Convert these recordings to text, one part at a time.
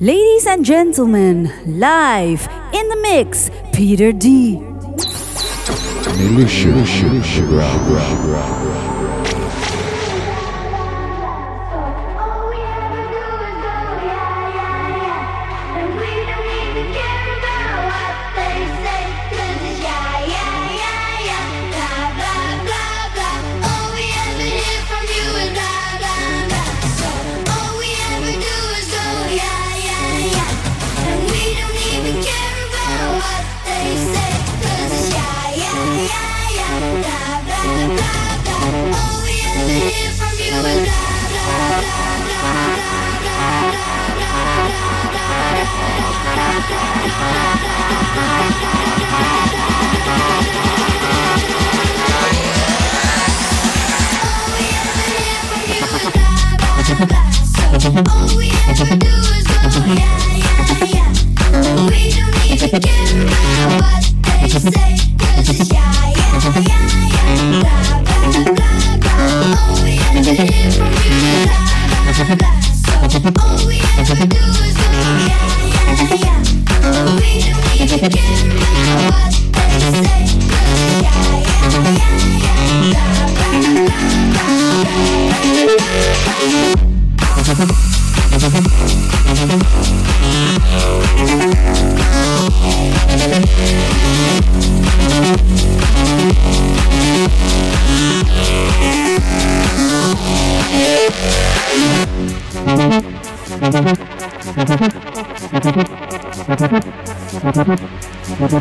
Ladies and gentlemen, live in the mix, Peter D.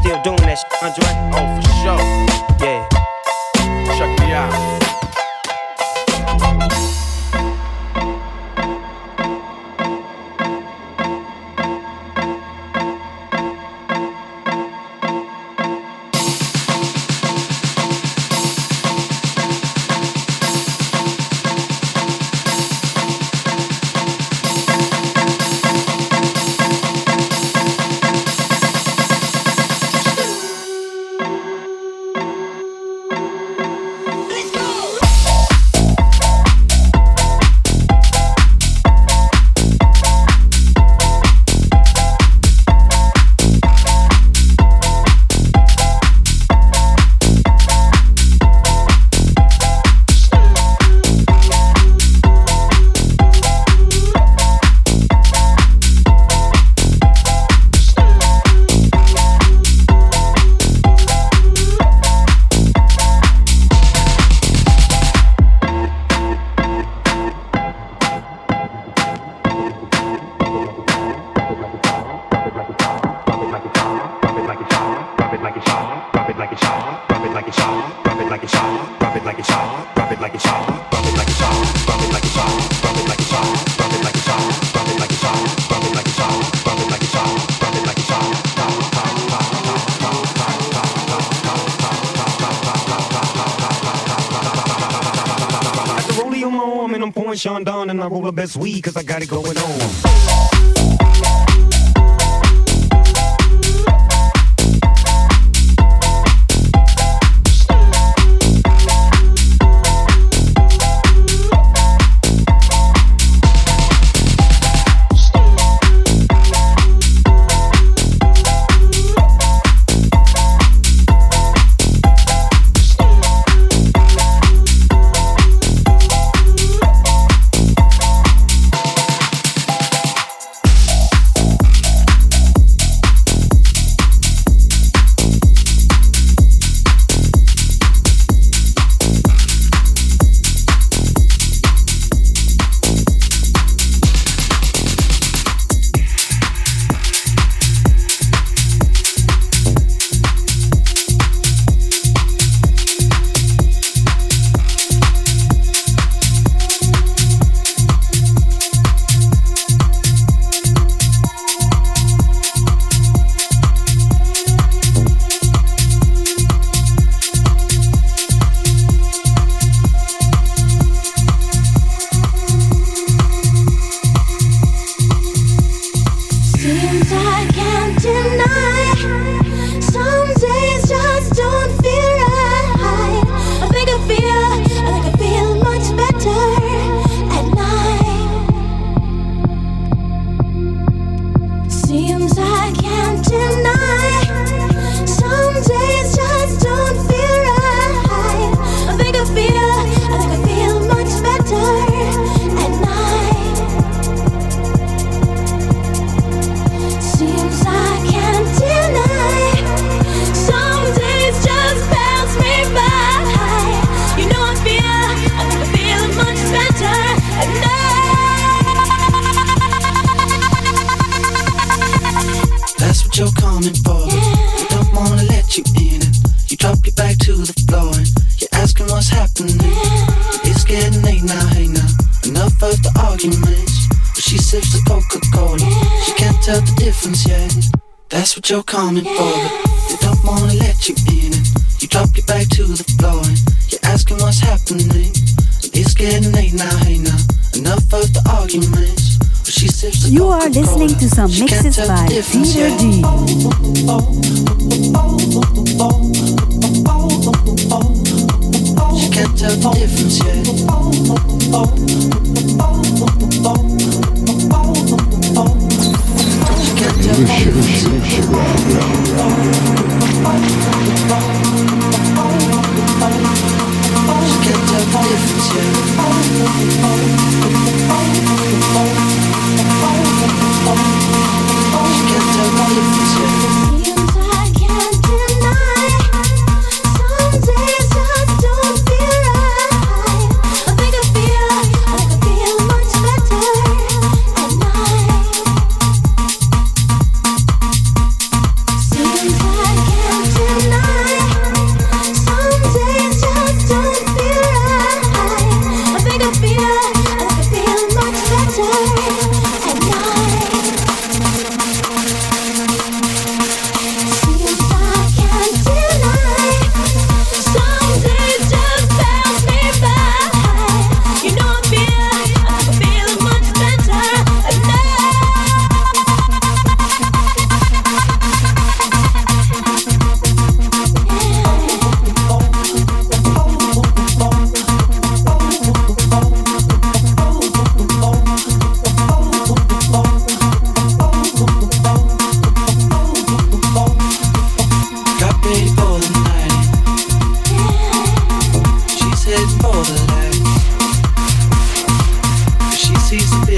still doing that shit, Andre? Oh, for sure. Yeah. Check me out. Best weed cause I got it going on. You're coming for, but they don't wanna let you in it. You drop your back to the floor and you're asking what's happening. It's getting late now, hey now. Enough of the arguments. But she sips the You are listening to some mixes by Peter D. She can't tell the difference yet. I think I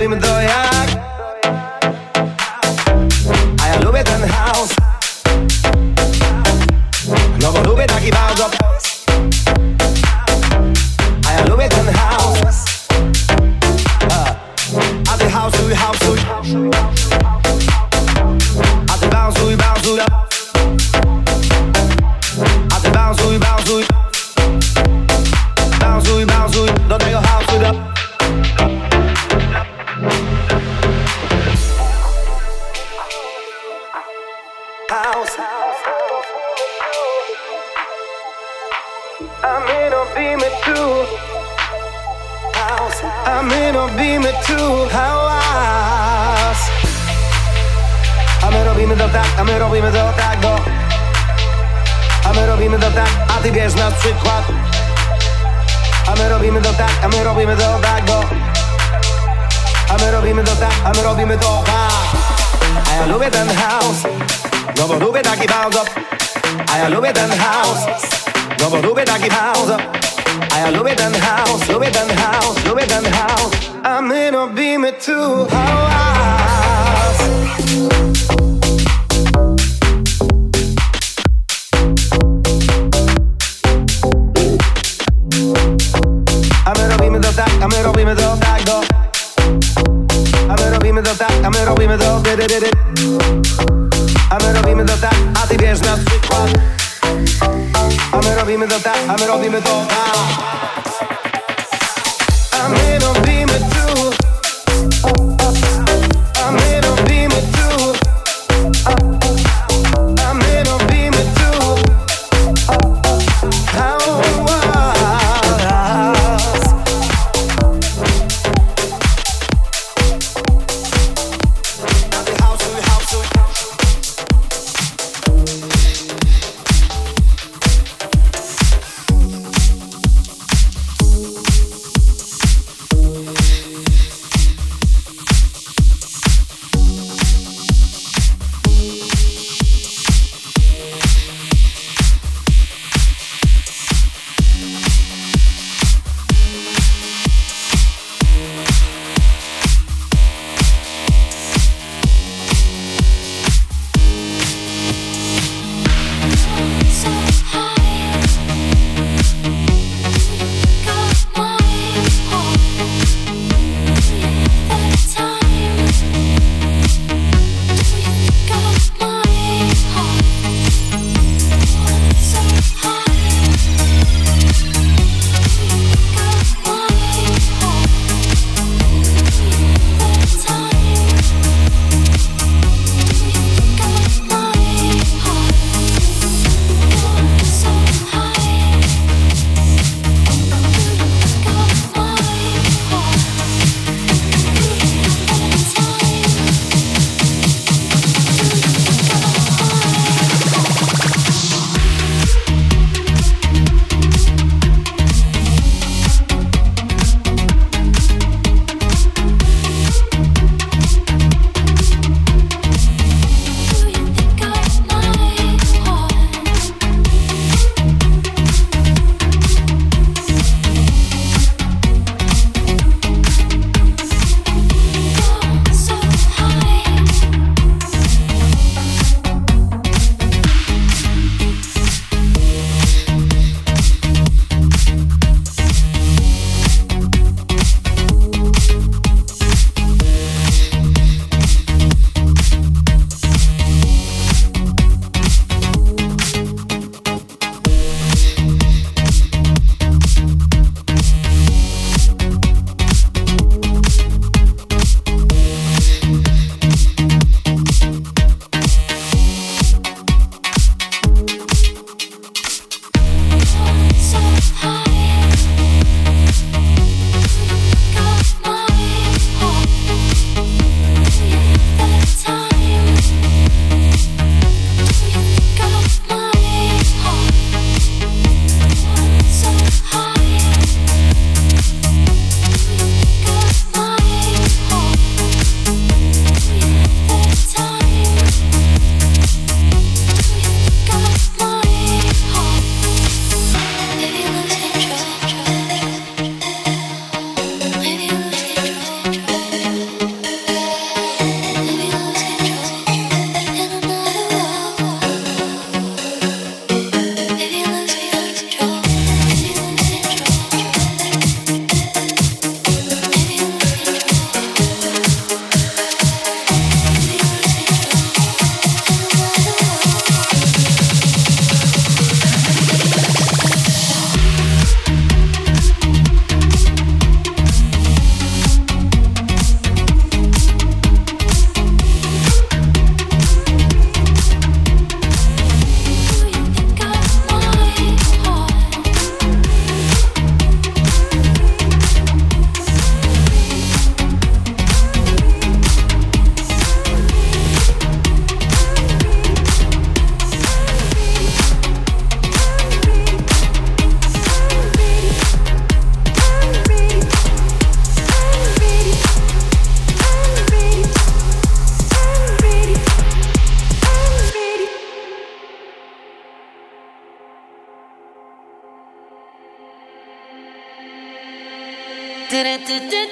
robimy do jak. A ja lubię ten house. No bo lubię taki bardzo Did it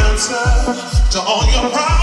answer to all your problems.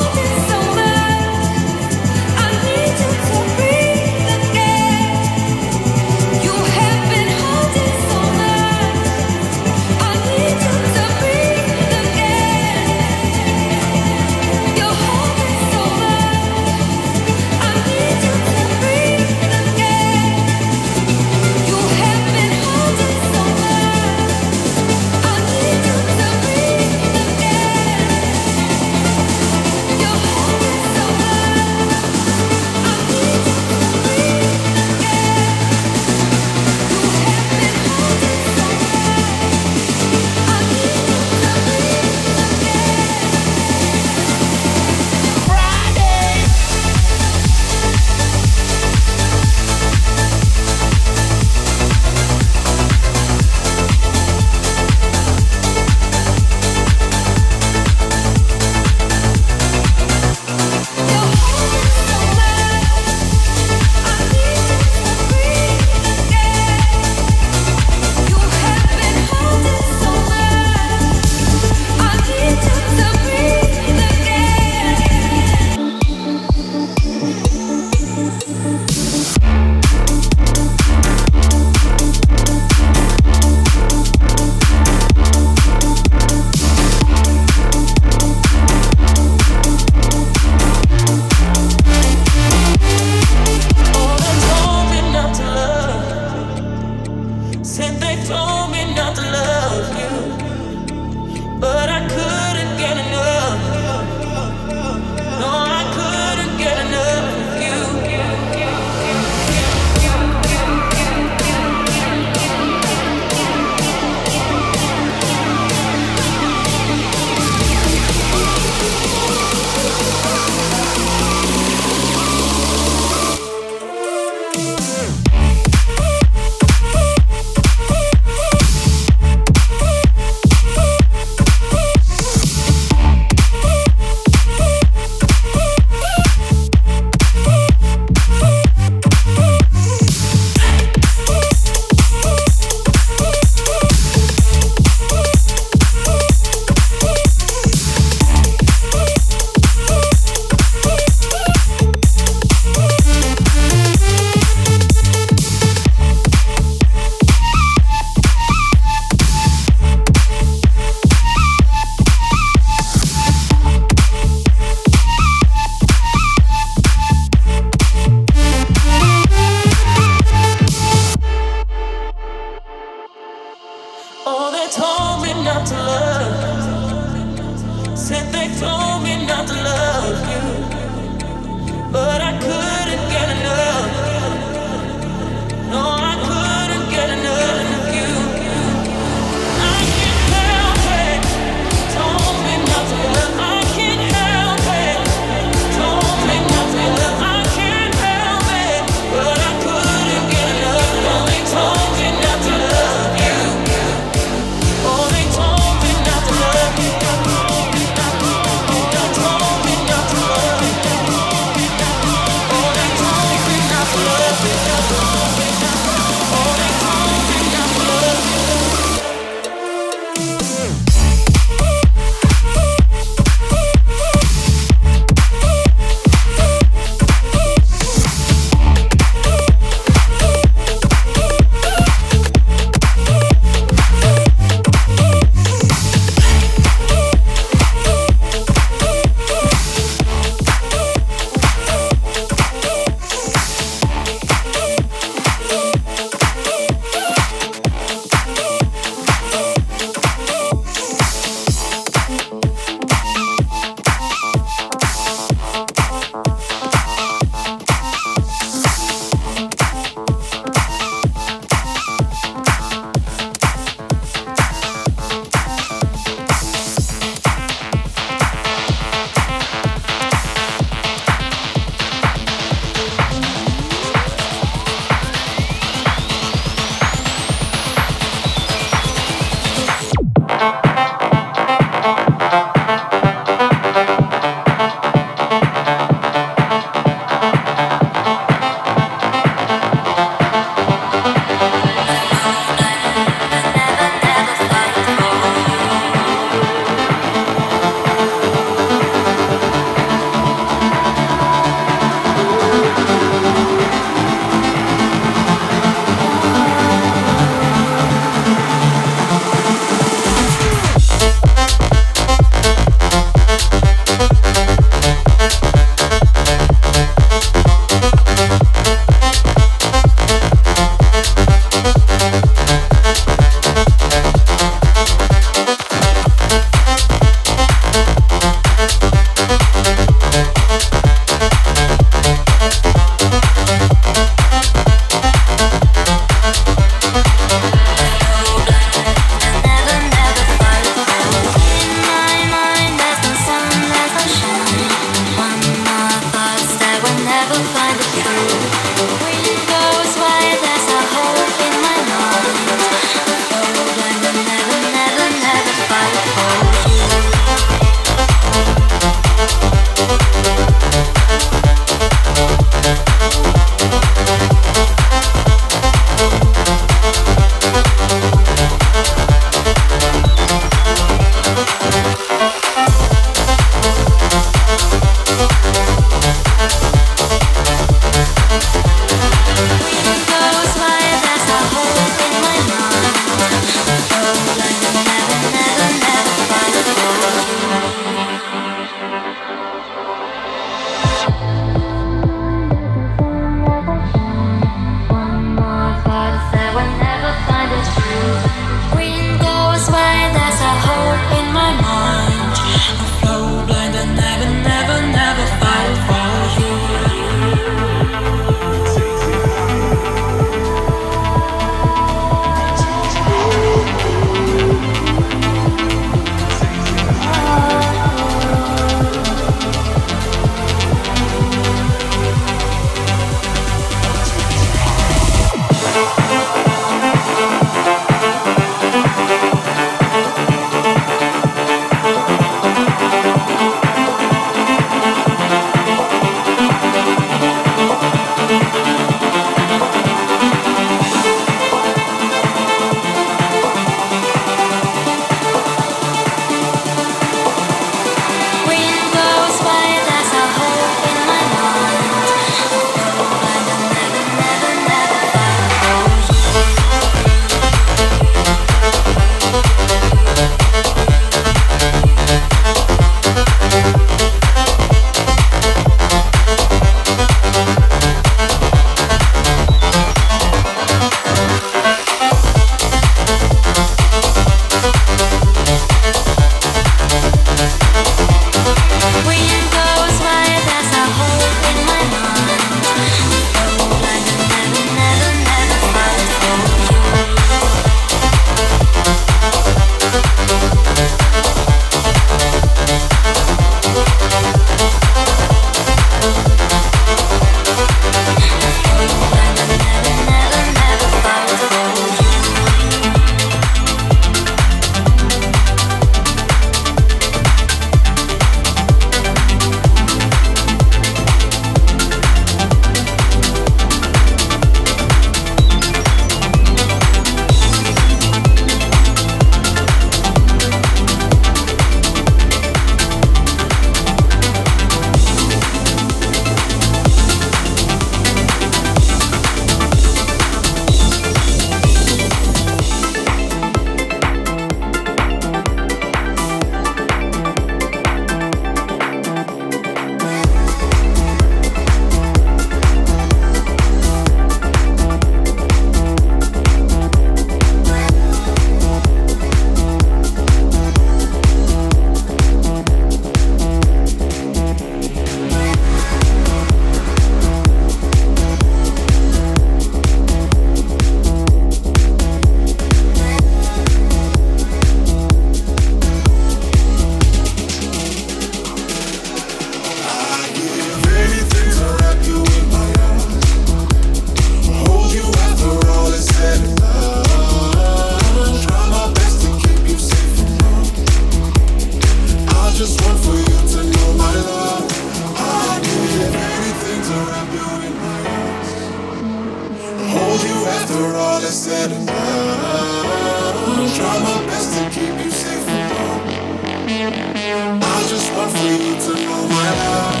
After all is said and done, I'll try my best to keep you safe and harm. I just want for you to know my love,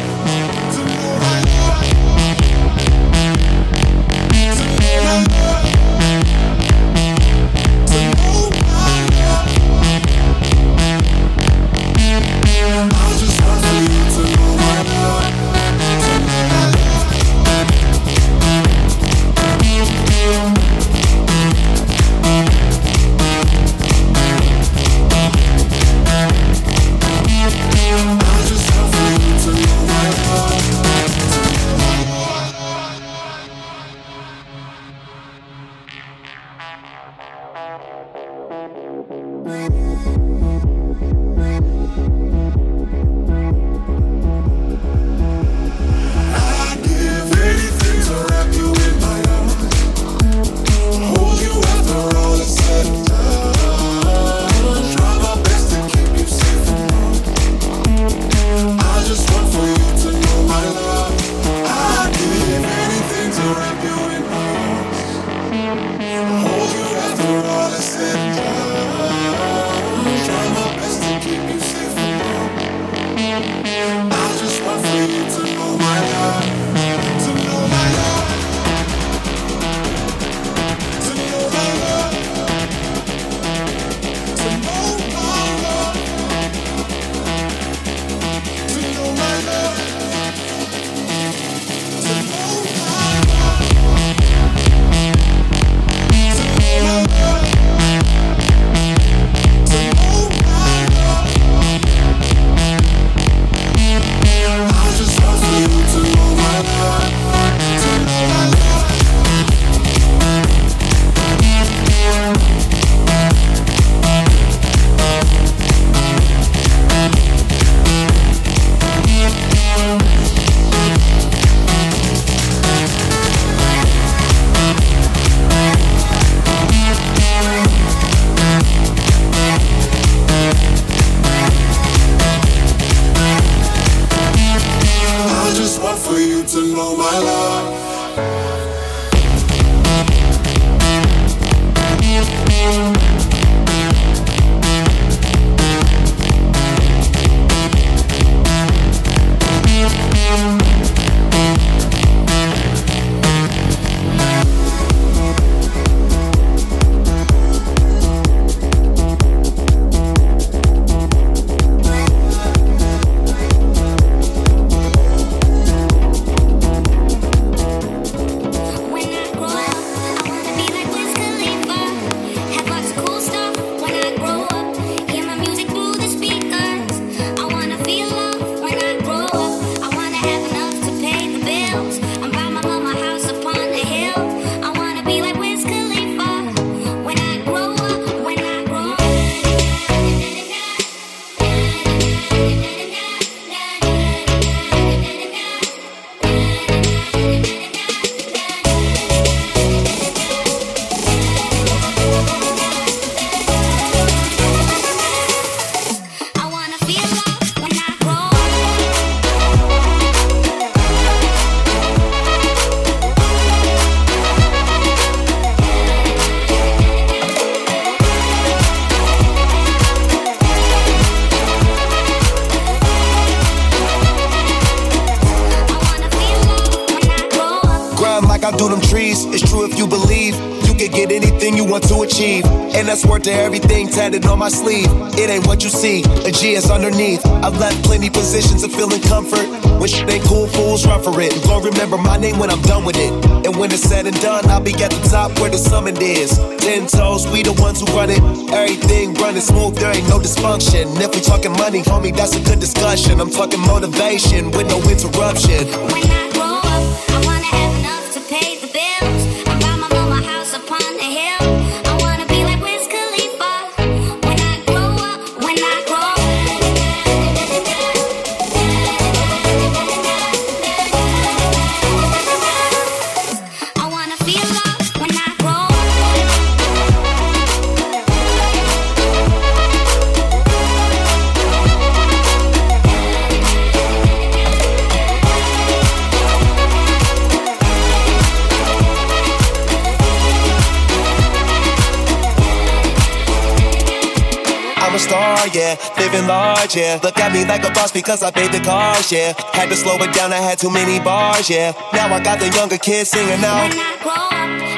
to know my love, to know my love. Anything you want to achieve. And that's worth to everything tatted on my sleeve. It ain't what you see, a G is underneath. I've left plenty positions of feeling comfort. When shit ain't cool, fools run for it. Gonna remember my name when I'm done with it. And when it's said and done, I'll be at the top where the summit is. Ten toes, we the ones who run it. Everything running smooth, there ain't no dysfunction. If we talking money, homie, that's a good discussion. I'm talking motivation with no interruption. Yeah, living large, yeah. Look at me like a boss because I paid the cars, yeah. Had to slow it down, I had too many bars, yeah. Now I got the younger kids singing out.